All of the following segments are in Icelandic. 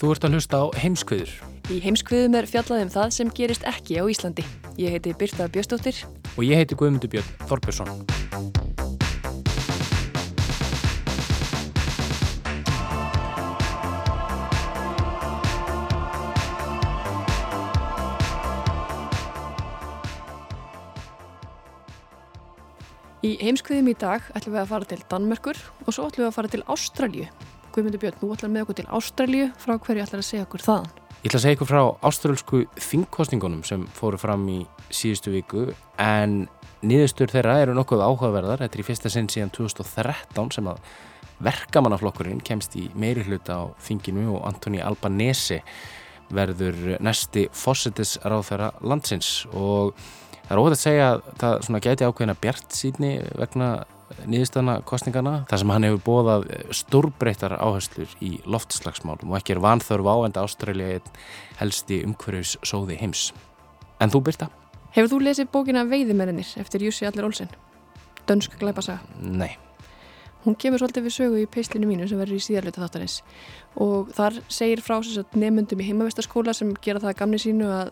Þú ert að hlusta á heimskviður Í heimskviðum er fjallað um það sem gerist ekki á Íslandi. Ég heiti Birta Bjöstóttir. og ég heiti Guðmundur Björn Þorbjörnsson. Í heimskviðum í dag ætlum við að fara til Danmörkur og svo ætlum við að fara til Ástralju. Guðmundur Björn, ætlum við með okkur til Ástralju. Frá hverju ætlar að segja okkur þaðan? Ég ætla að segja ykkur frá ástralsku þingkostningunum sem fóru fram í síðustu viku en niðurstur þeirra eru nokkuð áhugaverðar. Þetta er í fyrsta sinn síðan 2013 sem að verkamannaflokkurinn kemst í meiri hluta á þinginu og Antoni Albanese verður næsti fósittis ráðfæra landsins og það er óhægt að segja að það gæti ákveðina bjart síðni vegna niðurstana kostningana þar sem hann hefur bóðað stórbreytar áherslur í loftslagsmálum og ekki er vanþörf á enda Ástralja einn helsti umhverjus sóði heims. En þú Birta? Hefur þú lesið bókina Veiðimerinir eftir Jussi Allir Olsen? Dönsk glæpasaga. Nei. Hún kemur svolítið við sögu í peislinu mínu sem verður í síðarleita þáttarins og þar segir frá þess að nefnundum í heimavistaskóla sem gera það að gamni sínu að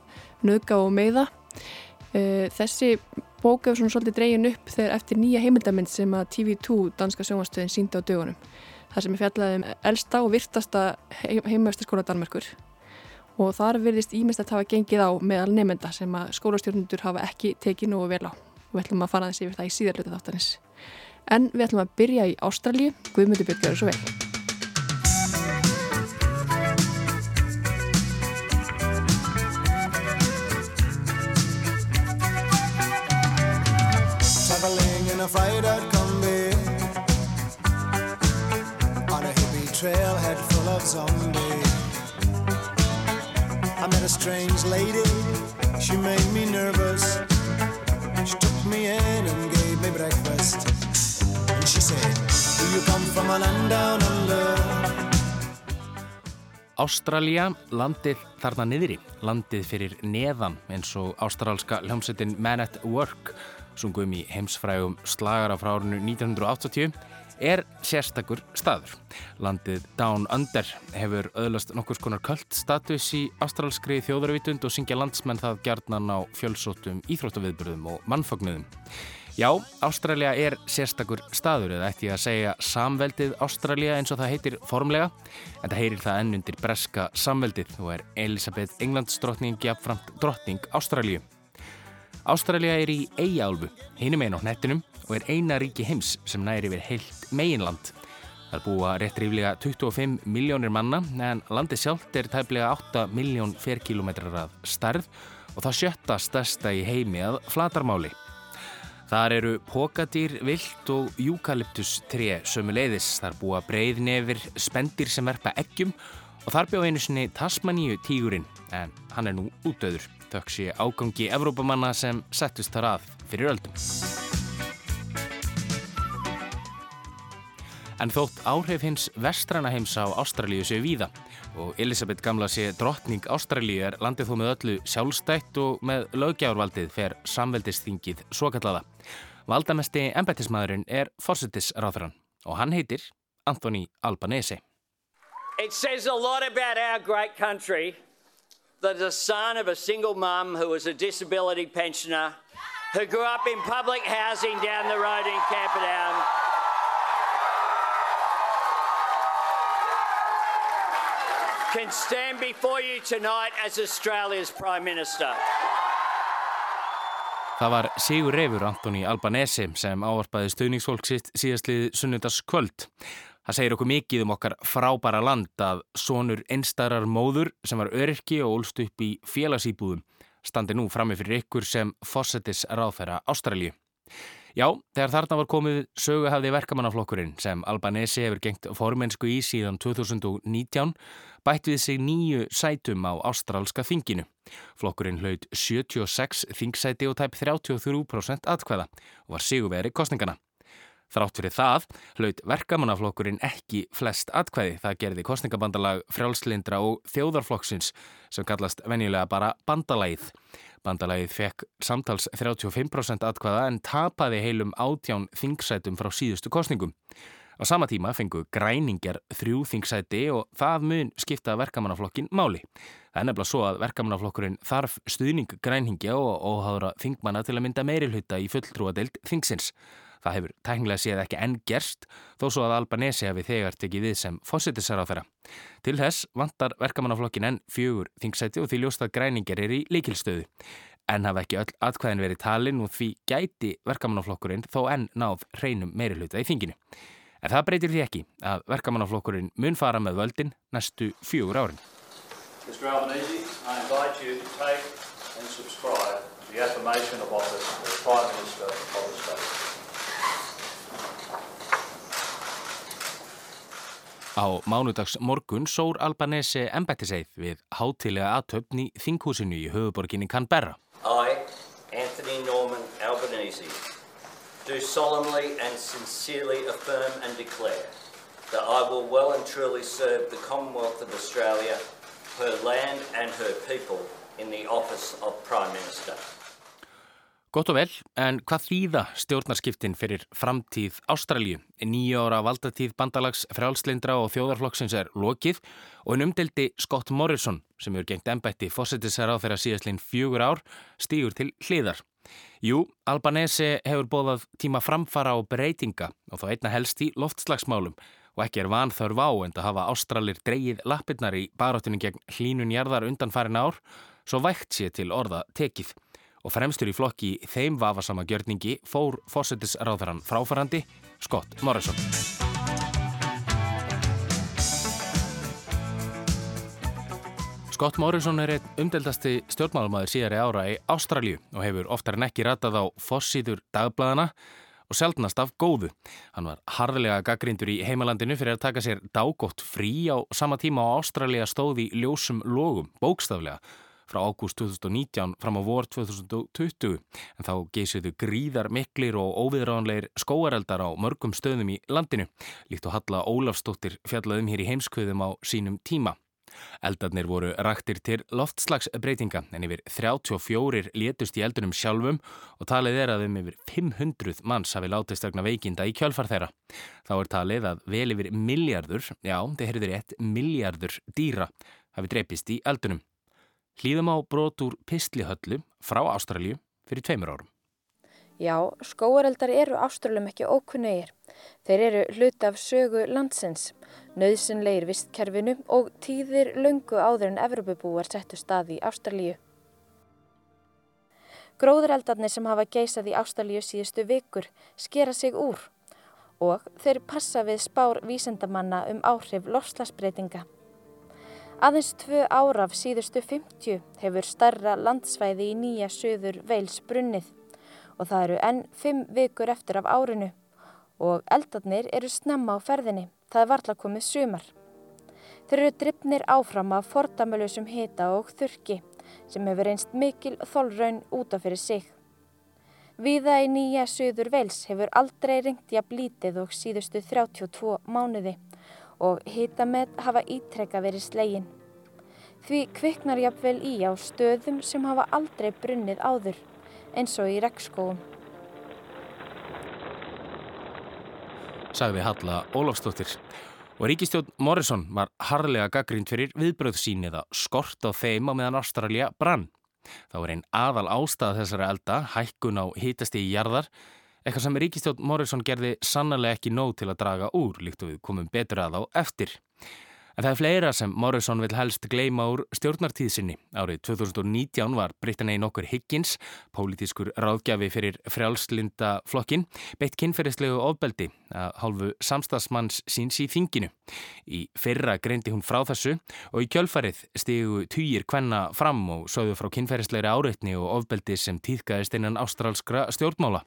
nöðga og meiða. Eh, Þessi bók hefur svona svolítið dregin upp þegar eftir nýja heimildamind sem að TV2 danska sjónvastöðin síndi á dögunum. Það sem er fjallað um elsta og virtasta heimavistaskóla Danmerkur og þar virðist ímest að hafa gengið á meðal nefnda sem að skólastjórnundur hafa ekki tekið nógu vel á og við ætlum að fara þessi yfir það í síðarleita þáttarins. En við ætlum að byrja í Ástralju. Guðmundur Björn gjör svo a fried out combi On a hippie trailhead full of zombies. I met a strange lady, she made me nervous. She took me in and gave me breakfast. And she said, do you come from a land down under? Ástralja, landið þarna niðri, landið fyrir neðan eins og ástralska hljómsettin Man at Work, sungum í heimsfrægum slagara frá árinu 1980, er sérstakur staður. Landið Down Under hefur öðlast nokkurs konar kvöld status í ástralskri þjóðarvitund og syngja landsmenn það gjarnan á fjölsótum íþróttaviðburðum og mannfagnuðum. Já, Ástralja er sérstakur staður eða ætti ég að segja samveldið Ástralja eins og það heitir formlega en það heyrir það enn undir breska samveldið og er Elisabeth Englands drottning jafnframt drottning Ástralju. Ástralja er í Eyjálfu, hinum einn á hnettinum og er eina ríki heims sem næri yfir heilt meginland. Það búa rétt ríflega 25 miljónir manna en landið sjálft er tæplega 8 miljón ferkilometrar að starð og það sjötta stærsta í heimi að flatarmáli. Þar eru pokadýr, vilt og júkaliptus tré sömu leiðis. Þar búa breiðnefir, spendir sem verpa eggjum og þar bjá einu sinni Tasmaníu tígurinn en hann er nú útöður. Þökk sé ágangi Evrópamanna sem settust þar að fyrir öldum. En þótt áhrif hins vestræna heims á Ástralíu séu víða og Elisabeth gamla sé drottning Ástralíu er landið þó með öllu sjálfstætt og með löggjárvaldið fer samveldisþingið svo kallaða. Valdamesti embættismæðurinn er fórsettisráþurann og hann heitir Anthony Albanese. It says a lot about our great country that the son of a single mum who was a disability pensioner who grew up in public housing down the road in Camperdown can stand before you tonight as Australia's Prime Minister. Það var Sigur Reifur Antoni Albanesi sem ávarpaði stöðningsfólk sitt síðastlið sunnundas kvöld. Það segir okkur mikið um okkar frábæra land að sonur einstarar móður sem var öryrki og ólst upp í félagsýbúðum standi nú frammi fyrir ykkur sem fossetis ráðfæra Ástralju. Já, þegar þarna var komið söguhafði verkamannaflokkurinn sem Albanesi hefur gengt formensku í síðan 2019 bætt við sig nýju sætum á ástrálska þinginu. Flokkurinn hlaut 76 þingsæti og tæp 33% atkvæða og var sigurveri kostningana. Þrátt fyrir það hlaut verkamannaflokkurinn ekki flest atkvæði. Það gerði kostningabandalag frjálslindra og þjóðarflokksins sem kallast venjulega bara bandalæð. Bandalagið fekk samtals 35% atkvæða en tapaði heilum átján þingsætum frá síðustu kostningum. Á sama tíma fengu græningar þrjú þingsæti og það mun skipta verkamannaflokkin máli. Það er nefnilega svo að verkamannaflokkurinn þarf stuðning græningja og óháðra þingmanna til að mynda meirilhauta í fulltrúadeild þingsins. Það hefur tæknilega séð ekki enn gerst þó svo að Albanesi hefði þegar tekið við sem fósittisar á þeirra. Til þess vantar verkamannaflokkin enn fjögur þingsæti og því ljóstað græningar er í leikilstöðu. En hafa ekki öll atkvæðin verið talin og því gæti verkamannaflokkurinn þó enn náð hreinum meiri hluta í þinginu. En það breytir því ekki að verkamannaflokkurinn mun fara með völdin næstu fjögur árin. Mr. Albanese, I invite you to take and subscribe the affirmation of office as Prime Minister of the State. Á mánudags morgun sór Albanese embættiseið við hátilega aðtöfn í þinghúsinu í höfuborginni Canberra. I, Anthony Norman Albanese, do solemnly and sincerely affirm and declare that I will well and truly serve the Commonwealth of Australia, her land and her people in the office of Prime Minister. Gott og vel, en hvað þýða stjórnarskiptin fyrir framtíð Ástralju? Nýja ára valdatíð bandalags frjálslindra og þjóðarflokksins er lokið og en umdeldi Scott Morrison, sem eru gengt ennbætti fósettisar á þeirra síðastlinn fjögur ár, stýgur til hliðar. Jú, Albanese hefur bóðað tíma framfara og breytinga og þá einna helst í loftslagsmálum og ekki er vanþörf á en að hafa Ástralir dreyið lappirnar í baráttinu gegn hlínunjarðar undan farin ár, svo vægt sé til orða tekið og fremstur í flokki þeim vafasama gjörningi fór fórsetisráðarann fráfarandi Scott Morrison. Scott Morrison er einn umdeldasti stjórnmálumæður síðari ára í Ástralju og hefur oftar en ekki ratað á fossíður dagbladana og sjálfnast af góðu. Hann var harðilega gaggrindur í heimalandinu fyrir að taka sér dágótt frí á sama tíma á Ástralja stóði ljósum logum, bókstaflega frá ágúst 2019 fram á vor 2020 en þá geysiðu gríðar miklir og óviðránleir skóareldar á mörgum stöðum í landinu líkt og Halla Ólafstóttir fjallaðum hér í heimskvöðum á sínum tíma. Eldarnir voru raktir til loftslagsbreytinga en yfir 34 létust í eldunum sjálfum og talið er að um yfir 500 manns hafi látist vegna veikinda í kjölfar þeirra. Þá er talið að vel yfir miljardur, já, þeir heyrður rétt, miljardur dýra hafi dreipist í eldunum. Hlýðum á brot úr Pistlihöllu frá Ástralju fyrir tveimur árum. Já, skóareldar eru Ástralum ekki ókunnegir. Þeir eru hlut af sögu landsins, nöðsynleir vistkerfinu og tíðir löngu áður en Evropabúar settu stað í Ástralju. Gróðureldarnir sem hafa geisað í Ástralju síðustu vikur skera sig úr og þeir passa við spár vísendamanna um áhrif lofslagsbreytinga. Aðeins tvö ára af síðustu 50 hefur starra landsvæði í nýja söður veils brunnið og það eru enn fimm vikur eftir af árinu og eldarnir eru snemma á ferðinni, það er varla komið sumar. Þeir eru drifnir áfram af fordamölusum hita og þurki sem hefur einst mikil þólraun útaf fyrir sig. Viða í nýja söður veils hefur aldrei ringt í að blítið og síðustu 32 mánuði og hitamet hafa ítrekka verið slegin. Því kviknar jafnvel í á stöðum sem hafa aldrei brunnið áður, eins og í regnskóum. Sagði Halla Ólafsdóttir. Og Ríkistjón Morrison var harlega gaggrínt fyrir viðbröð síniða skort á þeim á meðan Ástralja brann. Þá er einn aðal ástæða þessara elda, hækkun á hítasti í jarðar, Eitthvað sem Ríkistjón Morrison gerði sannlega ekki nóg til að draga úr, líkt og við komum betur að á eftir. En það er fleira sem Morrison vil helst gleima úr stjórnartíðsynni. Árið 2019 var Britannia nokkur Higgins, pólitískur ráðgjafi fyrir frjálslinda flokkin, beitt kynferðislegu ofbeldi að hálfu samstagsmanns síns í þinginu. Í fyrra greindi hún frá þessu og í kjölfarið stegu týjir kvenna fram og sögðu frá kynferðislegri áreitni og ofbeldi sem týðkaðist innan ástrálskra stjórnmála.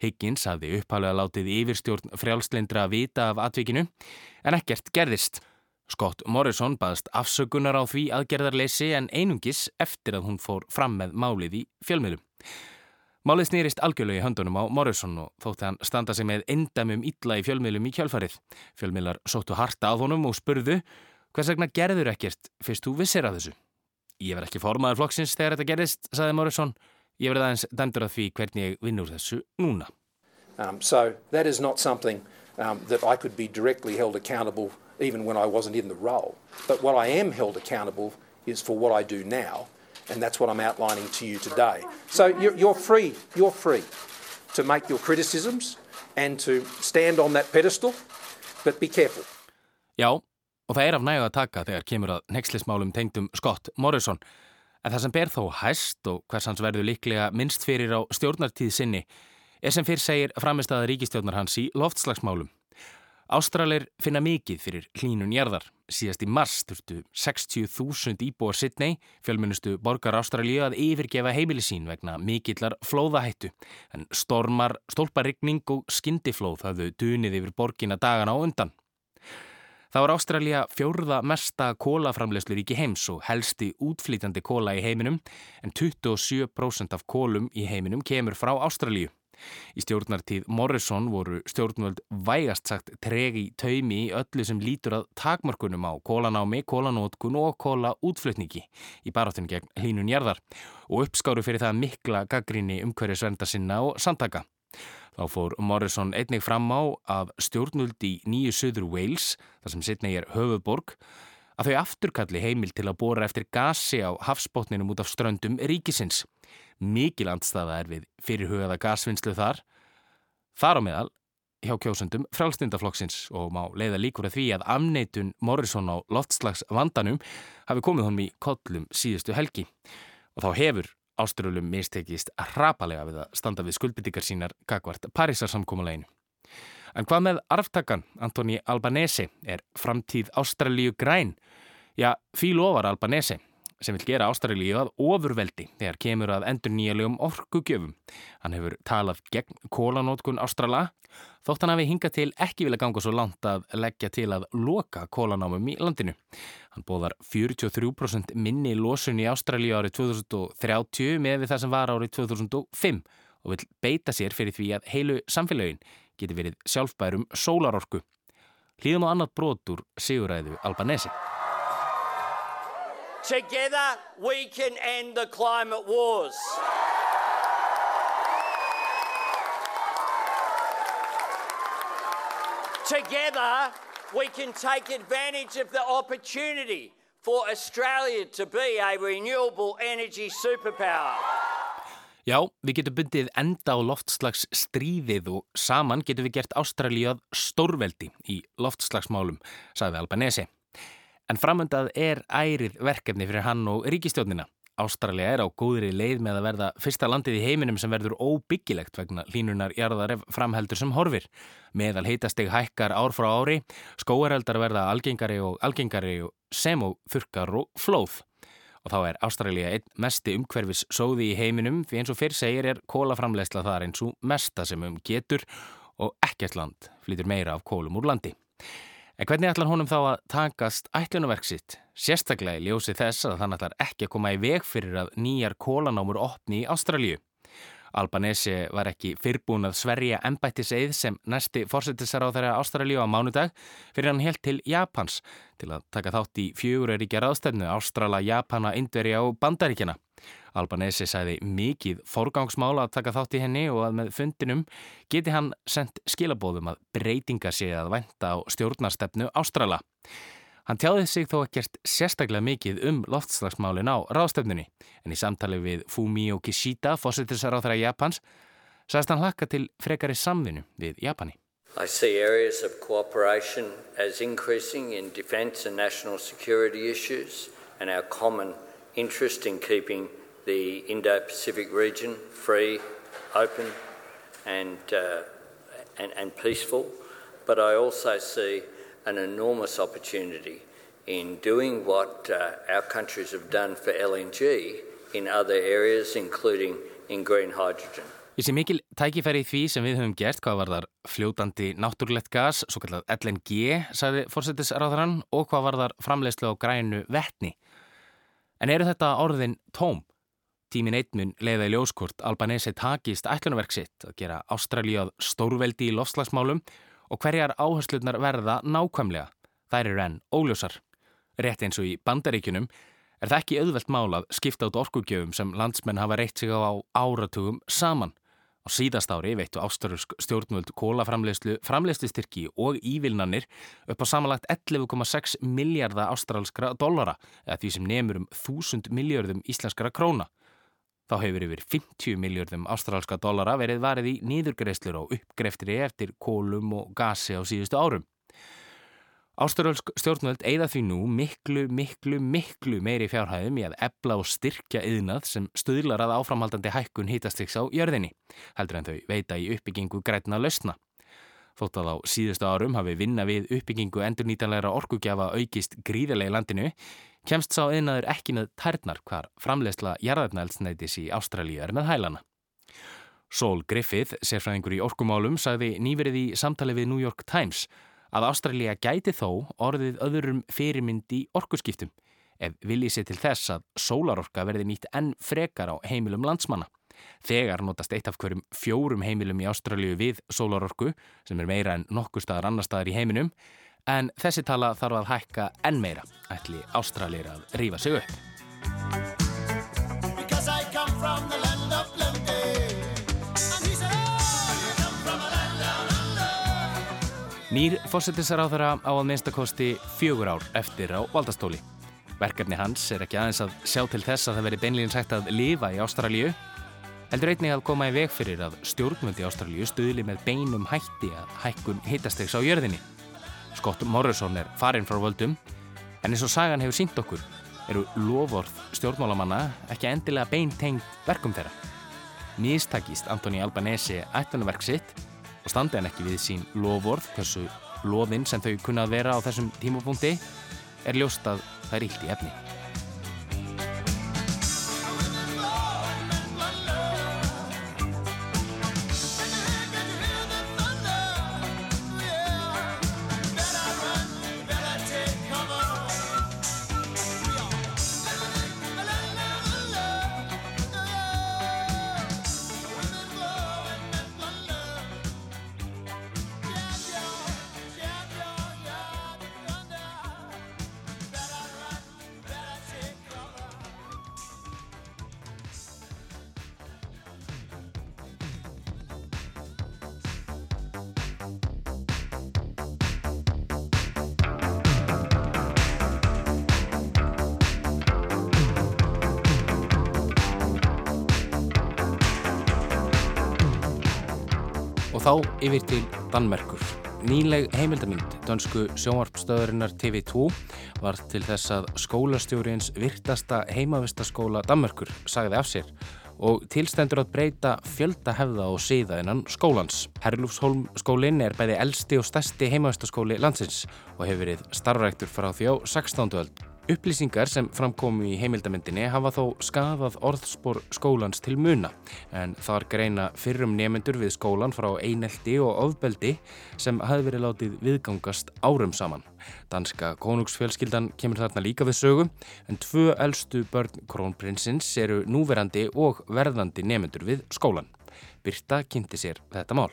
Higgins hafði upphálega látið yfirstjórn frjálslindra vita af atvikinu en ekkert gerðist. Scott Morrison baðst afsökunar á því aðgerðarleysi en einungis eftir að hún fór fram með málið í fjölmiðlum. Málið snýrist algjörlega í höndunum á Morrison og þótti hann standa sig með endamum illa í fjölmiðlum í kjölfarið. Fjölmiðlar sóttu harta á honum og spurðu hvers vegna gerður ekkert fyrst þú vissir af þessu. Ég verð ekki formaður flokksins þegar þetta gerist, saði Morrison. Ég verð aðeins dæmdur af því hvernig ég vinn úr þessu núna. Um, so that is not something um, that I could be directly held accountable for even when I wasn't in the role. But what I am held accountable is for what I do now, and that's what I'm outlining to you today. So you're, you're free, you're free to make your criticisms and to stand on that pedestal, but be careful. Já, og það er af nægu að taka þegar kemur að nexlismálum tengdum Scott Morrison. En það sem ber þó hæst og hvers hans verður líklega minnst fyrir á stjórnartíð sinni er sem fyrr segir framist aða ríkistjórnar hans í loftslagsmálum. Ástralir finna mikið fyrir hlínun jarðar. Síðast í mars þurftu 60.000 íbúar Sydney, fjölmunustu borgar Ástralíu, að yfirgefa heimilisín vegna mikillar flóðahættu. En stormar, stólparigning og skyndiflóð hafðu dunið yfir borgina dagana á undan. Það var Ástralja fjórða mesta kólaframlegslu ríki heims og helsti útflýtandi kóla í heiminum en 27% af kólum í heiminum kemur frá Ástralju. Í stjórnartíð Morrison voru stjórnvöld vægast sagt tregi taumi í öllu sem lítur að takmörkunum á kólanámi, kólanótkun og kólaútflutningi í baráttinu gegn hlínun jarðar og uppskáru fyrir það mikla gaggrinni umhverjusvenda sinna og samtaka. Þá fór Morrison einnig fram á að stjórnvöld í nýju söður Wales, þar sem sittnei er höfuborg, að þau afturkalli heimil til að bóra eftir gasi á hafsbótninum út af ströndum ríkisins mikil andstaða er við fyrirhugaða gasvinnslu þar. Þar á meðal hjá kjósundum frálstundaflokksins og má leiða líkur að því að amneitun Morrison á loftslags vandanum hafi komið honum í kollum síðustu helgi. Og þá hefur áströlum mistekist hrapalega við að standa við skuldbyttikar sínar kakvart Parísarsamkómuleginu. En hvað með arftakan Antoni Albanese er framtíð Ástralíu græn? Já, fíl ofar Albanese sem vil gera Ástralíu að ofurveldi þegar kemur að endur nýjalegum orkugjöfum. Hann hefur talað gegn kólanótkun Ástrala þótt hann hafi hingað til ekki vilja ganga svo langt að leggja til að loka kólanámum í landinu. Hann bóðar 43% minni losun í Ástralíu árið 2030 með við það sem var árið 2005 og vil beita sér fyrir því að heilu samfélagin geti verið sjálfbærum sólarorku. Hlýðum á annað brotur Siguræðu Albanesi. Together we can end the climate wars. Together we can take advantage of the opportunity for Australia to be a renewable energy superpower. Já, við getum bundið enda á loftslags stríðið og saman getum við gert Ástralíu að stórveldi í loftslagsmálum, sagði Albanese. En framöndað er ærið verkefni fyrir hann og ríkistjónina. Ástralja er á góðri leið með að verða fyrsta landið í heiminum sem verður óbyggilegt vegna hlínunar jarðar ef framheldur sem horfir. Meðal heitasteg hækkar ár frá ári, skóareldar verða algengari og algengari sem og þurkar og flóð. Og þá er Ástralja einn mesti umhverfis sóði í heiminum fyrir eins og fyrr segir er kólaframlegsla þar eins og mesta sem um getur og ekkert land flytur meira af kólum úr landi. En hvernig ætlar honum þá að takast ætlunaverk sitt? Sérstaklega í ljósi þess að þann ætlar ekki að koma í veg fyrir að nýjar kólanámur opni í Ástralju. Albanese var ekki fyrrbúin að sverja ennbættiseið sem næsti fórsetisar á þeirra Ástralju á mánudag fyrir hann helt til Japans til að taka þátt í fjöguríkja ráðstefnu Ástrala, Japana, Indverja og Bandaríkjana. Albanese sæði mikið forgangsmála að taka þátt í henni og að með fundinum geti hann sendt skilabóðum að breytinga sig að venda á stjórnarstefnu Ástrala. Hann tjáði sig þó ekkert sérstaklega mikið um loftslagsmálin á ráðstefnunni en í samtali við Fumio Kishida, fósittisar á þeirra Japans, sæðist hann hlakka til frekari samvinu við Japani. I see areas of cooperation as increasing in defence and national security issues and our common interest in keeping the Indo Pacific region free, open, and, uh, and, and peaceful. But I also see an enormous opportunity in doing what uh, our countries have done for LNG in other areas, including in green hydrogen. Ég sé mikil tækifæri í því sem við höfum gert hvað var þar fljótandi náttúrulegt gas, svo kallað LNG, sagði fórsetisráðarann, og hvað var þar framleiðslu á grænu vettni. En eru þetta orðin tóm? Tímin eitmun leiða í ljóskort Albanese takist ætlunverk sitt að gera Ástralíað stórveldi í lofslagsmálum og hverjar áhersluðnar verða nákvæmlega. Þær eru enn óljósar. Rétt eins og í bandaríkunum er það ekki auðvelt mál að skipta át orkugjöfum sem landsmenn hafa reitt sig á áratugum saman. Á síðast ári veittu ástarursk stjórnvöld kólaframleyslu, framleyslistyrki og ívilnanir upp á samanlagt 11,6 miljardar ástralskra dollara eða því sem nefnur um 1000 miljardum íslenskara króna. Þá hefur yfir 50 miljardum ástralska dollara verið varið í nýðurgreislur og uppgreftri eftir kólum og gasi á síðustu árum. Ásturölsk stjórnvöld eigða því nú miklu, miklu, miklu meiri fjárhæðum í að ebla og styrkja yðnað sem stuðlar að áframhaldandi hækkun hýtastriks á jörðinni, heldur en þau veita í uppbyggingu grætna lausna. Þótt að á síðustu árum hafi vinna við uppbyggingu endurnýtanlegra orkugjafa aukist gríðarlega í landinu, kemst sá yðnaður ekki með tærnar hvar framlegsla jarðarnælsnætis í Ástralíu er með hælana. Sol Griffith, sérfræðingur í orkumálum, sagði nýverið í samtali við New York Times að Ástralja gæti þó orðið öðrum fyrirmynd í orkuskiptum ef viljið sér til þess að sólarorka verði nýtt enn frekar á heimilum landsmanna. Þegar notast eitt af hverjum fjórum heimilum í Ástralju við sólarorku sem er meira en nokkur staðar annar staðar í heiminum en þessi tala þarf að hækka enn meira ætli Ástraljir að rýfa sig upp. Nýr fórsetisraðara á að minnstakosti fjögur ár eftir á valdastóli. Verkefni hans er ekki aðeins að sjá til þess að það veri beinleginn sagt að lifa í Ástralju, heldur einnig að koma í veg fyrir að stjórnvöndi í Ástralju stuðli með beinum hætti að hækkun hittastegs á jörðinni. Scott Morrison er farinn frá völdum, en eins og sagan hefur sínt okkur eru lofórð stjórnmálamanna ekki endilega beintengt verkum þeirra. Nýstakist Antoni Albanese ættunverk sitt og standi hann ekki við sín lofórð, hversu lofinn sem þau kunnað vera á þessum tímapunkti, er ljóst að það er ílt í efni. Yfir til Danmerkur. Nýleg heimildamind, dönsku sjónvarpstöðurinnar TV2, var til þess að skólastjóriins virtasta heimavistaskóla Danmerkur sagði af sér og tilstendur að breyta fjölda hefða og síða innan skólans. Herlúfsholm skólinn er bæði elsti og stærsti heimavistaskóli landsins og hefur verið starfræktur frá því á 16. öld. Upplýsingar sem framkomu í heimildamindinni hafa þó skafað orðspor skólans til muna en þar greina fyrrum nemyndur við skólan frá einelti og ofbeldi sem hafi verið látið viðgangast árum saman. Danska konungsfjölskyldan kemur þarna líka við sögu en tvö eldstu börn krónprinsins eru núverandi og verðandi nemyndur við skólan. Birta kynnti sér þetta mál.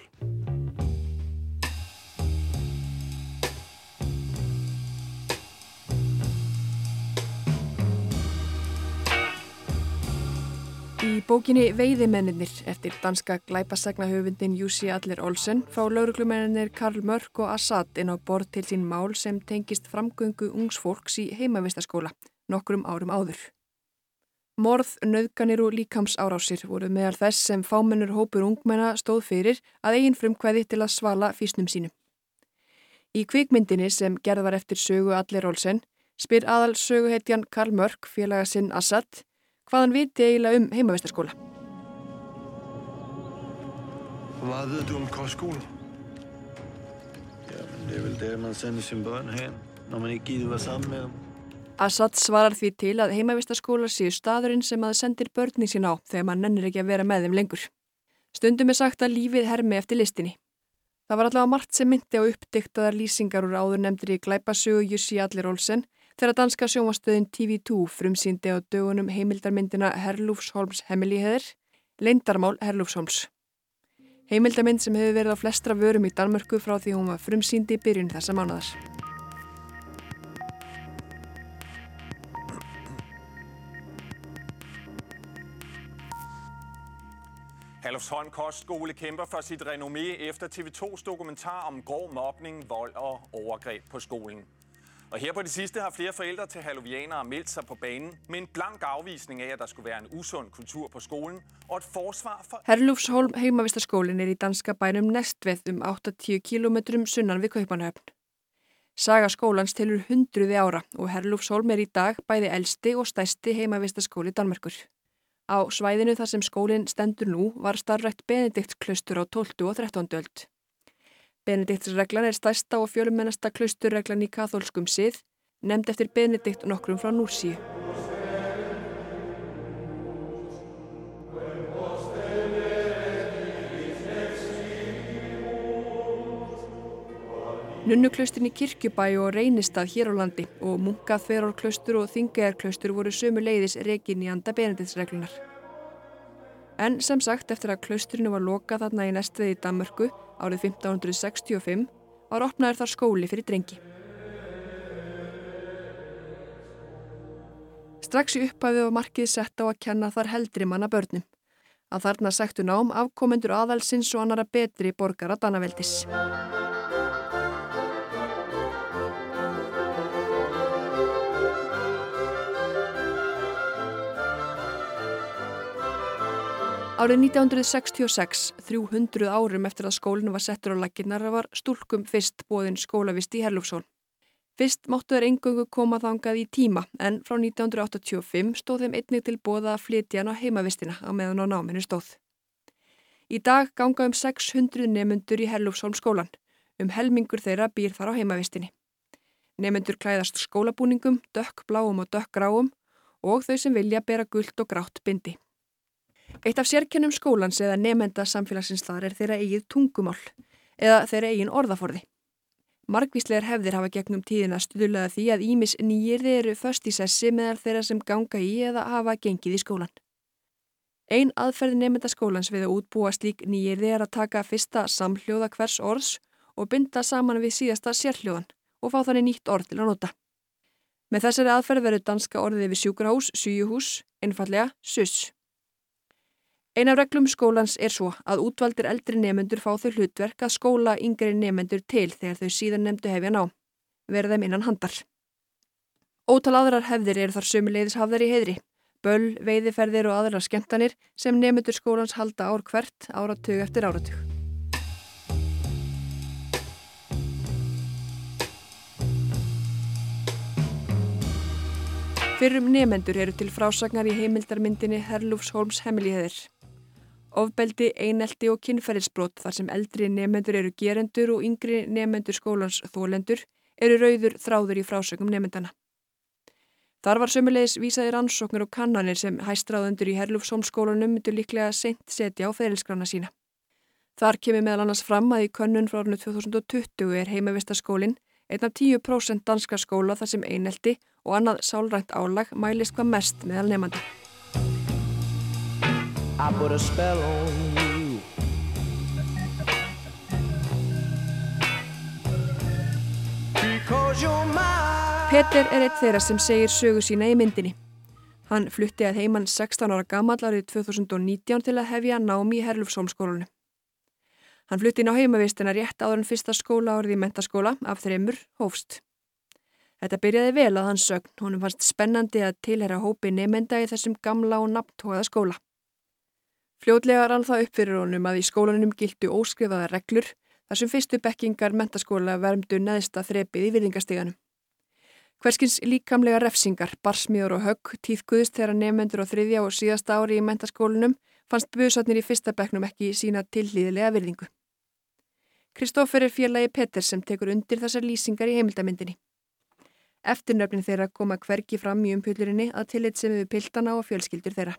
Bókinni Veiðimennir eftir danska glæpasagnahöfundin Jussi Adler Olsen fá lauruglumennir Karl Mörk og Assad inn á borð til sín mál sem tengist framgöngu ungs fólks í heimavistaskóla nokkrum árum áður. Morð, nöðganir og líkamsárásir voru meðal þess sem fámennur hópur ungmenna stóð fyrir að eigin frumkvæði til að svala físnum sínum. Í kvikmyndinni sem gerð var eftir sögu Allir Olsen spyr aðal söguhetjan Karl Mörk, félaga sinn Assad, hvaðan viti eiginlega um heimavistarskóla. Hvad ved du om kostskole? Jamen, det er vel der, man sender sine børn hen, når man ikke gider være sammen med dem. Assad svarar því til að heimavistaskólar séu staðurinn sem að sendir börni sín á þegar mann nennir ekki að vera með þeim lengur. Stundum er sagt að lífið hermi eftir listinni. Það var allavega margt sem myndi á uppdyktaðar lýsingar úr áður nefndir í glæpasögu Jussi Allir Olsen þegar danska sjómastöðin TV2 frumsýndi á dögunum heimildarmyndina Herlúfsholms hemmiliheðir, Leindarmál Herlúfsholms. Heimildarmynd sem hefur verið á flestra vörum í Danmörku frá því hún var frumsýndi í byrjun þessa mánadar. Herlufsholm Kostskole kæmper for sit renommé efter TV2's dokumentar om grov mobning, vold og overgreb på skolen. Og her på det sidste har flere forældre til hallovianere meldt sig på banen med en blank afvisning af, at der skulle være en usund kultur på skolen og et forsvar for... Herlufsholm heimavistaskólin er í danska bænum Nestvið um 80 km sunnan við Kaupanöfn. Saga skólans tilur hundruði ára og Herlufsholm er í dag bæði elsti og stæsti heimavistaskóli Danmerkur. Á svæðinu þar sem skólinn stendur nú var starfrækt Benedikt klaustur á 12. og 13. öld. Benediktsreglan er stærsta og fjölumennasta klausturreglan í katholskum sið, nefnd eftir Benedikt nokkrum frá Núrsíu. Nunnuklaustin í Kirkjubæ og Reynistad hér á landi og Munkaþverárklaustur og Þingæjarklaustur voru sömu leiðis rekin í anda Benediktsreglunar. En sem sagt eftir að klausturinu var lokað þarna í nestveði í Danmörku árið 1565 var opnaður þar skóli fyrir drengi. Strax í upphæfið var markið sett á að kenna þar heldri manna börnum. Að þarna sættu nám afkomendur aðalsins og annara betri borgara Danaveldis. Árið 1966, 300 árum eftir að skólinu var settur á laginnar, var stúlkum fyrst bóðin skólavist í Herlufsson. Fyrst máttu þeir engöngu koma þangað í tíma en frá 1985 stóð þeim einnig til bóða að flytja hann á heimavistina á meðan á náminu stóð. Í dag ganga um 600 nefnundur í Herlufsholm skólan. Um helmingur þeirra býr þar á heimavistinni. Nefnundur klæðast skólabúningum, dökk bláum og dökk gráum og þau sem vilja bera gullt og grátt bindi. Eitt af sérkennum skólans eða nefnenda samfélagsins þar er þeirra eigið tungumál eða þeirra eigin orðaforði. Margvíslegar hefðir hafa gegnum tíðina stuðlaða því að Ímis nýjirði eru först í sessi meðal þeirra sem ganga í eða hafa gengið í skólan. Einn aðferði nefnda skólans við að útbúa slík nýjirði er að taka fyrsta samhljóða hvers orðs og binda saman við síðasta sérhljóðan og fá þannig nýtt orð til að nota. Með þessari aðferð verður danska orðið við sjúkrahús, síjuhús, einfallega SUS. Ein af reglum skólans er svo að útvaldir eldri nefendur fá þau hlutverk að skóla yngri nefendur til þegar þau síðan nefndu hefja ná. Verða þeim innan handar. Ótal aðrar hefðir eru þar sömuleiðis hafðar í heidri. Böll, veiðiferðir og aðrar skemmtanir sem nefendur skólans halda ár hvert áratug eftir áratug. Fyrrum nefendur eru til frásagnar í heimildarmyndinni Herlúfsholms hemmiliheðir. Ofbeldi, einelti og kynferðisbrot þar sem eldri nefnendur eru gerendur og yngri nefnendur skólans þólendur eru rauður þráður í frásögnum nefnendana. Þar var sömulegis vísaði rannsóknir og kannanir sem hæstráðendur í Herlúfsholmskólanum myndu líklega sent setja á ferilskrana sína. Þar kemur meðal annars fram að í könnun frá árnu 2020 er heimavistaskólinn einn af 10% danska skóla þar sem einelti og annað sálrænt álag mælist hvað mest meðal nefnandi. I put a spell on you Peter er eitt þeirra sem segir sögu sína í myndinni. Hann flutti að heimann 16 ára gammal árið 2019 til að hefja námi í Herlufsholmskólanu. Hann flutti inn á heimavistina rétt áður en fyrsta skóla árið í mentaskóla af þreymur hófst. Þetta byrjaði vel að hans sögn, honum fannst spennandi að tilhera hópi nefnda í þessum gamla og nafntóða skóla. Fljótlega rann það upp fyrir honum að í skólanum gildu óskrifaða reglur þar sem fyrstu bekkingar mentaskóla vermdu neðsta þrepið í virðingasteganum. Hverskins líkamlega refsingar, barsmiður og högg tíðkuðist þegar nefnendur á þriðja og síðasta ári í mentaskólanum fannst busatnir í fyrsta bekknum ekki sína tillíðilega virðingu. Kristófer er félagi Petter sem tekur undir þessar lýsingar í heimildamindinni. Eftirnöfnin þeirra koma hverki fram í umpullurinni að tillit sem við piltana og fjölskyldur þeirra.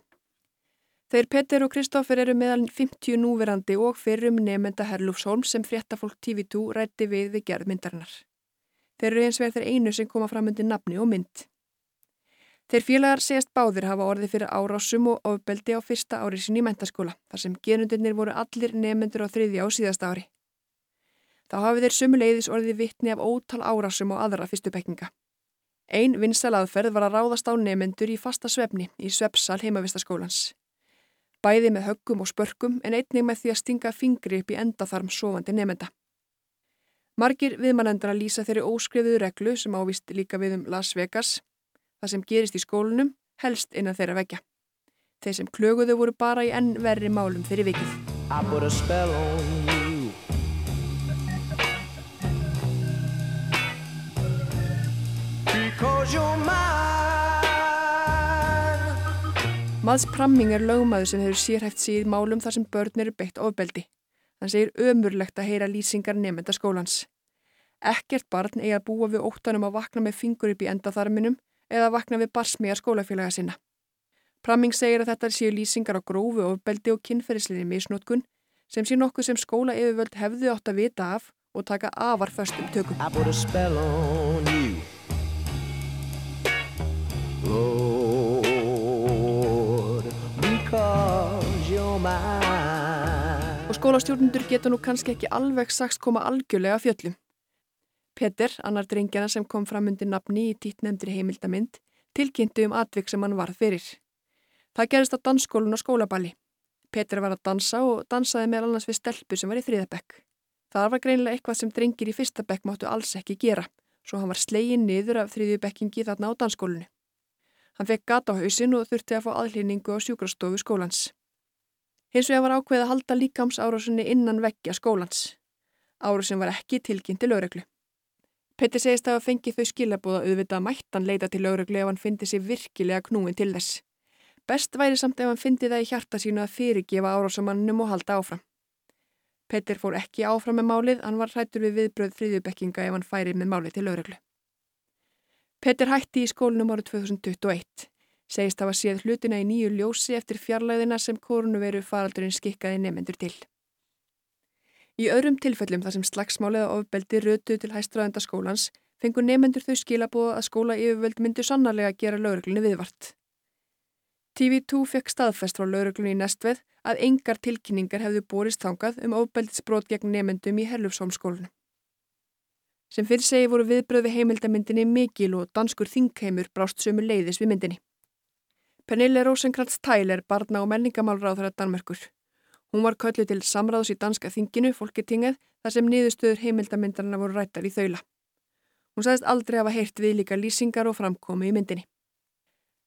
Þeir Petter og Kristófer eru meðal 50 núverandi og fyrrum nefnda Herlúfsholm sem fréttafólk TV2 rætti við við gerðmyndarinnar. Þeir eru eins vegar þeir einu sem koma fram undir nafni og mynd. Þeir félagar segast báðir hafa orði fyrir árásum og ofbeldi á fyrsta ári sinni í mentaskóla, þar sem gerundunir voru allir nefnendur á þriðja og síðasta ári. Þá hafi þeir sumuleiðis orði vittni af ótal árásum og aðra fyrstu bekkinga. Einn vinsal aðferð var að ráðast á nefnendur í fasta svefni í svepsal heimavistaskólans. Bæði með höggum og spörkum en einnig með því að stinga fingri upp í endaþarm sofandi nefnenda. Margir viðmannendara lýsa þeirri óskrifuðu reglu sem ávist líka við um Las Vegas, það sem gerist í skólunum, helst innan þeirra vekja. Þeir sem klöguðu voru bara í enn verri málum fyrir vikið. Mads Pramming er lögmaður sem hefur sérhæft síð málum þar sem börn eru beitt ofbeldi. Hann segir ömurlegt að heyra lýsingar nefnda skólans. Ekkert barn eigi að búa við óttanum að vakna með fingur upp í endaþarminum eða vakna við barsmiðar skólafélaga sinna. Pramming segir að þetta séu lýsingar á grófu ofbeldi og kynferðislinni misnótkun sem sé nokkuð sem skóla yfirvöld hefðu átt að vita af og taka afar föstum tökum. Skólastjórnundur getur nú kannski ekki alveg sagst koma algjörlega fjöllum. Petter, annar drengjana sem kom fram undir nafni í títnemndri heimildamind, tilkynntu um atvik sem hann varð fyrir. Það gerist á dansskólun og skólaballi. Petter var að dansa og dansaði með annars við stelpu sem var í þriðabekk. Það var greinilega eitthvað sem drengir í fyrsta bekk máttu alls ekki gera, svo hann var slegin niður af þriðjubekkingi þarna á dansskólunu. Hann fekk gata á hausin og þurfti að fá aðlýningu á sjúkrastofu skólans. Hins vegar var ákveð að halda líkams árásunni innan veggja skólans. Árásun var ekki tilkynnt til lögreglu. Petti segist að fengi þau skilabóða auðvitað mættan leita til lögreglu ef hann fyndi sér virkilega knúin til þess. Best væri samt ef hann fyndi það í hjarta sínu að fyrirgefa árásamannum og halda áfram. Petter fór ekki áfram með málið, hann var hrættur við viðbröð fríðubekkinga ef hann færi með málið til lögreglu. Petter hætti í skólinum árið 2021. Segist hafa séð hlutina í nýju ljósi eftir fjarlæðina sem koronaviru faraldurinn skikkaði nefnendur til. Í öðrum tilfellum þar sem slagsmálið og ofbeldi rötu til hæstraðenda skólans fengur nefnendur þau skilabóða að skóla yfirvöld myndu sannarlega að gera lauruglunni viðvart. TV2 fekk staðfest frá lauruglunni í Nestveð að engar tilkynningar hefðu borist þangað um ofbeldisbrot gegn nefnendum í Herlufsholmskólinu. Sem fyrir segi voru viðbröð við heimildamindinni mikil og danskur þingheimur brást sömu leiðis við myndinni. Pernille Rosenkrantz Tyler barna og menningamálráð þar að Danmörkur. Hún var köllu til samráðs í danska þinginu, fólketingið, þar sem niðurstöður heimildamindarna voru rættar í þaula. Hún sagðist aldrei hafa heyrt við líka lýsingar og framkomi í myndinni.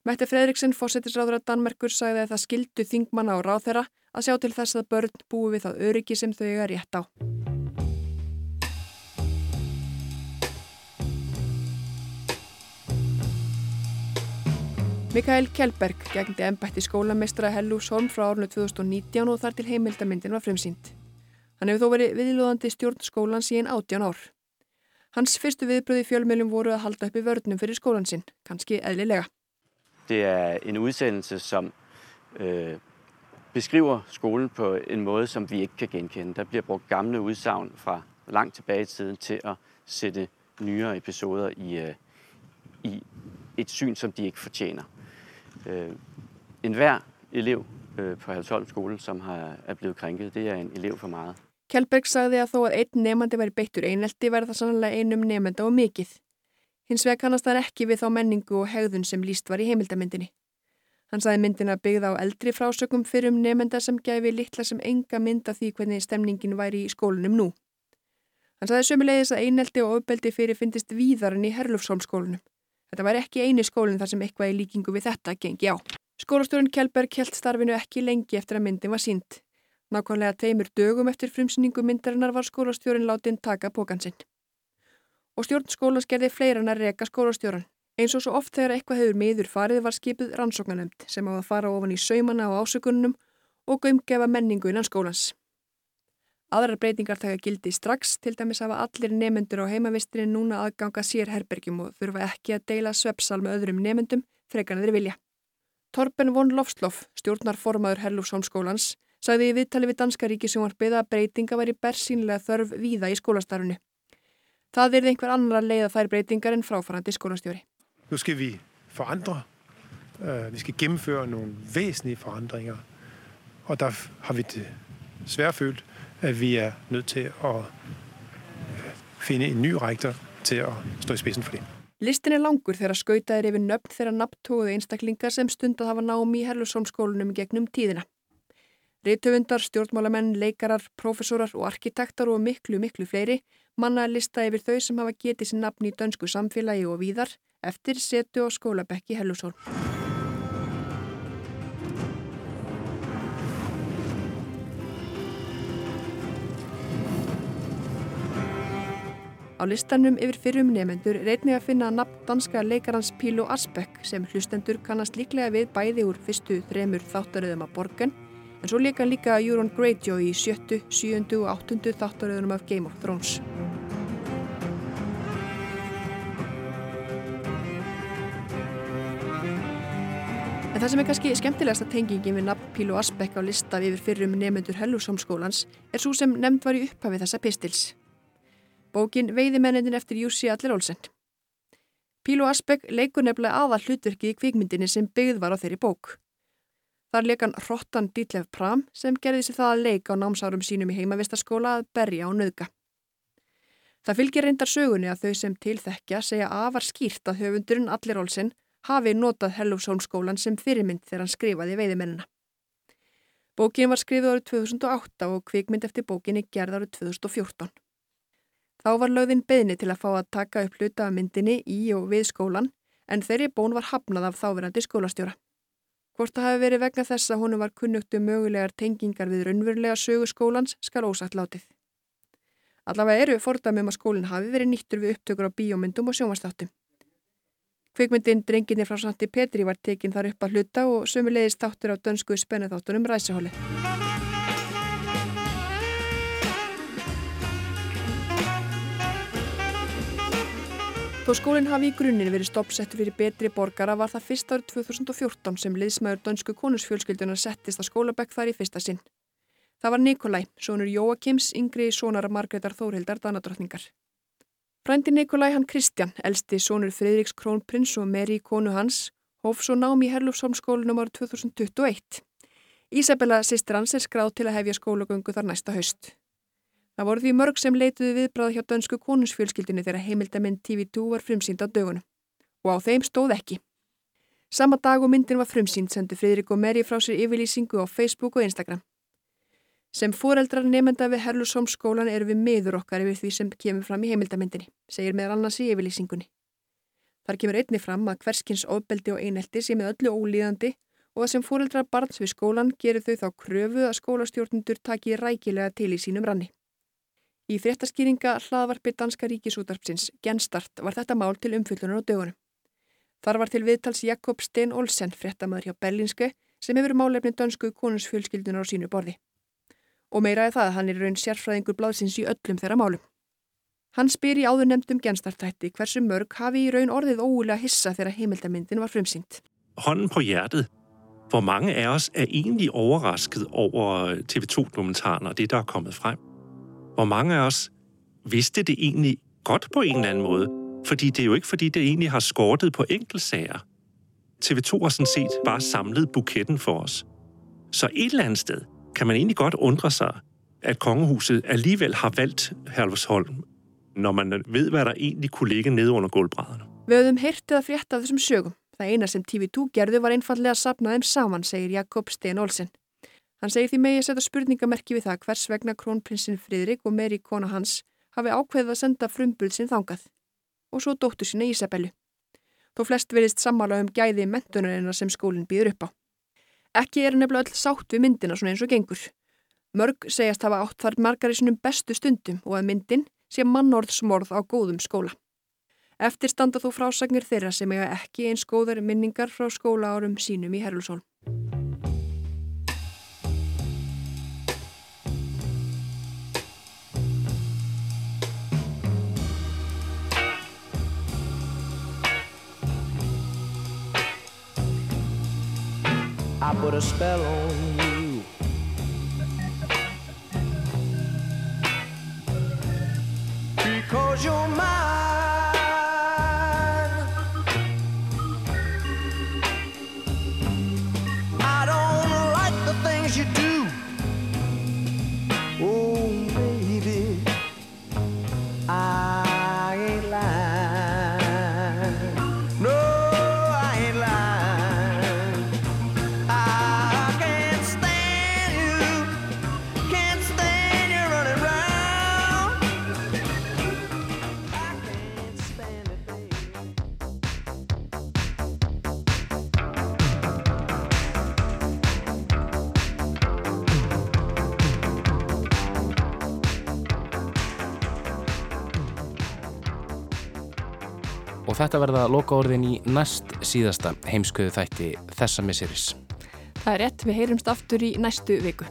Mette Fredriksen, fósettisráður að Danmerkur, sagði að það skildu þingmanna á ráð þeirra að sjá til þess að börn búi við það öryggi sem þau eiga rétt á. Mikael Kjellberg gegndi ennbætti skólameistra Hellúsholm frá árnu 2019 og þar til heimildamindin var fremsýnd. Hann hefur þó verið viðlóðandi stjórn skólan síðan 18 ár. Hans fyrstu viðbröði fjölmjölum voru að halda upp í vörnum fyrir skólan sinn, kannski eðlilega. Det er en udsendelse som øh, beskriver skolen på en måde, som vi ikke kan genkende. Der bliver brugt gamle udsagn fra langt tilbage i tiden til at sætte nyere episoder i, øh, i et syn, som de ikke fortjener. Øh, en hver elev øh, på Halsholm skole, som har, er blevet krænket, det er en elev for meget. Kjellberg sagði að þó að einn nefandi væri beittur einelti verða það sannlega einum nefanda og mikið. Hins vega kannast það ekki við þá menningu og hegðun sem líst var í heimildamindinni. Hann sagði myndina byggða á eldri frásökum fyrir um nefenda sem gæfi litla sem enga mynda því hvernig stemningin væri í skólunum nú. Hann saði sömulegis að einelti og ofbeldi fyrir fyndist víðar en í Herlufsholmskólanum. Þetta var ekki eini skólinn þar sem eitthvað í líkingu við þetta gengi á. Skólastjórun Kjellberg held starfinu ekki lengi eftir að myndin var sínd. Nákvæmlega tveimur dögum eftir frumsýningu myndarinnar var skólastjórun látin taka bókansinn. Og stjórn skólans gerði fleiran að reka skólastjóran. Eins og svo oft þegar eitthvað hefur miður farið var skipið rannsóknanemt sem á að fara ofan í saumana á ásökununum og gömgefa menningu innan skólans. Aðrar breytingar taka gildi strax, til dæmis hafa allir nefendur á heimavistinni núna aðganga sér herbergjum og þurfa ekki að deila svepsal með öðrum nefendum frekar þeir vilja. Torben von Lofslof, stjórnarformaður Herlúfsholmskólans, sagði í viðtali við Danska ríkisjónvarpið að breytinga væri bersýnilega þörf víða í skólastarfinu. Það er einhver annar að leiða þær breytingar en fráfarandi skólastjóri. Nú skal vi forandre. Uh, vi skal gennemføre nogle væsentlige forandringer. Og der har vi desværre følt, at vi er nødt til at finde en ny rektor til at stå i spidsen for det. Listin er langur þegar skautaðir yfir nöfn þeirra nafntóðu einstaklingar sem stundað hafa námi í Herlusholmskólunum gegnum tíðina. Rítöfundar, stjórnmálamenn, leikarar, profesorar og arkitektar og miklu, miklu fleiri manna að lista yfir þau sem hafa getið sér nafn í dönsku samfélagi og víðar eftir setu og skólabekki Herlusholm. Á listanum yfir fyrrum nefendur reynið að finna nafn danska leikarans Pílo Asbeck sem hlustendur kannast líklega við bæði úr fyrstu þremur þáttaröðum af borgan en svo líka líka Euron Greyjoy í sjöttu, sjúundu og áttundu þáttaröðunum af Game of Thrones. En það sem er kannski skemmtilegasta tengingin við nafn Pílo Asbeck á lista yfir fyrrum nefendur Hellúsholmskólans er svo sem nefnd var í upphafi þessa pistils. Bókin Veiðimennin eftir Jussi Allir Olsen. Pílo Asbeck leikur nefnilega aðal hlutverki í kvikmyndinni sem byggð var á þeirri bók. Þar leikan Rottan Dítlef Pram sem gerði sér það að leika á námsárum sínum í heimavistaskóla að berja á nöðga. Það fylgir reyndar sögunni að þau sem tilþekja segja afar skýrt að höfundurinn Allir Olsen hafi notað Hellúsholmskólan sem fyrirmynd þegar hann skrifaði veiðimennina. Bókin var skrifið árið 2008 og kvikmynd eftir bókinni gerð árið 2014. Þá var lögðin beðni til að fá að taka upp hluta af myndinni í og við skólan en þeirri bón var hafnað af þáverandi skólastjóra. Hvort það hafi verið vegna þess að honum var kunnugtu mögulegar tengingar við raunverulega sögu skólans skal ósagt látið. Allavega eru fordæmum að skólinn hafi verið nýttur við upptökur á bíómyndum og sjónvastáttum. Kvikmyndin Drenginni frá Santi Petri var tekinn þar upp að hluta og sömulegist þáttur á dönsku spennuþáttunum Ræsihóli. Þó skólinn hafi í grunninn verið stoppsettur fyrir betri borgara var það fyrst árið 2014 sem liðsmaður dönsku konusfjölskyldunar settist að skólabekk þar í fyrsta sinn. Það var Nikolai, sonur Jóakims, yngri sonara Margreðar Þórhildar Danadrottningar. Frændi Nikolai hann Kristjan, elsti sonur Fridriks Krónprins og Meri konu hans, hóf svo nám í Herlufsholmskólinum árið 2021. Ísabella sýstir hans er skráð til að hefja skólagöngu þar næsta haust. Það voru því mörg sem leituði viðbráð hjá dönsku konungsfjölskyldinni þegar heimildaminn TV2 var frumsýnd á dögunum. Og á þeim stóð ekki. Sama dag og myndin var frumsýnd sendu Fridrik og Meri frá sér yfirlýsingu á Facebook og Instagram. Sem foreldrar nefnda við Herlusholm skólan eru við miður okkar yfir því sem kemur fram í heimildamindinni, segir meðal annars í yfirlýsingunni. Þar kemur einni fram að hverskins ofbeldi og einelti sé með öllu ólíðandi og að sem foreldrar barns við skólan gerir þau þá kröfu að skólastjórnundur taki rækilega til í sínum ranni. Í fréttaskýringa hlaðvarpi Danska ríkisútarpsins, Genstart, var þetta mál til umfyllunar á dögunum. Þar var til viðtals Jakob Sten Olsen, fréttamaður hjá Berlinske, sem hefur málefni dönsku konungsfjölskyldunar á sínu borði. Og meira er það að hann er raun sérfræðingur bláðsins í öllum þeirra málum. Hann spyr í áður nefndum Genstartrætti hversu mörg hafi í raun orðið óulega hissa þegar heimildamindin var frumsýnt. Hånden på hjertet. Hvor mange af os er egentlig overrasket over TV2-dokumentaren og det, der er kommet frem? Hvor mange af os vidste det egentlig godt på en eller anden måde. Fordi det er jo ikke, fordi det egentlig har skortet på enkeltsager. TV2 har sådan set bare samlet buketten for os. Så et eller andet sted kan man egentlig godt undre sig, at kongehuset alligevel har valgt Herlufsholm, når man ved, hvad der egentlig kunne ligge nede under gulvbrædderne. Við höfum heyrtið að frétta af þessum sögum. Það eina sem TV2 gerðu var einfallega að sapna þeim saman, segir Jakob Sten Olsen. Hann segir því megi að setja spurningamerki við það hvers vegna krónprinsinn Fridrik og Meri kona hans hafi ákveðið að senda frumbull sinn þangað og svo dóttur sína Ísabellu. Þó flest verist sammála um gæði mentunarina sem skólinn býður upp á. Ekki er nefnilega öll sátt við myndina svona eins og gengur. Mörg segjast hafa átt þar margar í sinum bestu stundum og að myndin sé mannorðsmorð á góðum skóla. Eftir standa þó frásagnir þeirra sem eiga ekki eins góðar minningar frá skóla árum sínum í Herlusholm. I put a spell on you. Because you're mine. Þetta verða loka orðin í næst síðasta heimskuðu þætti þessa missiris. Það er rétt, við heyrumst aftur í næstu viku.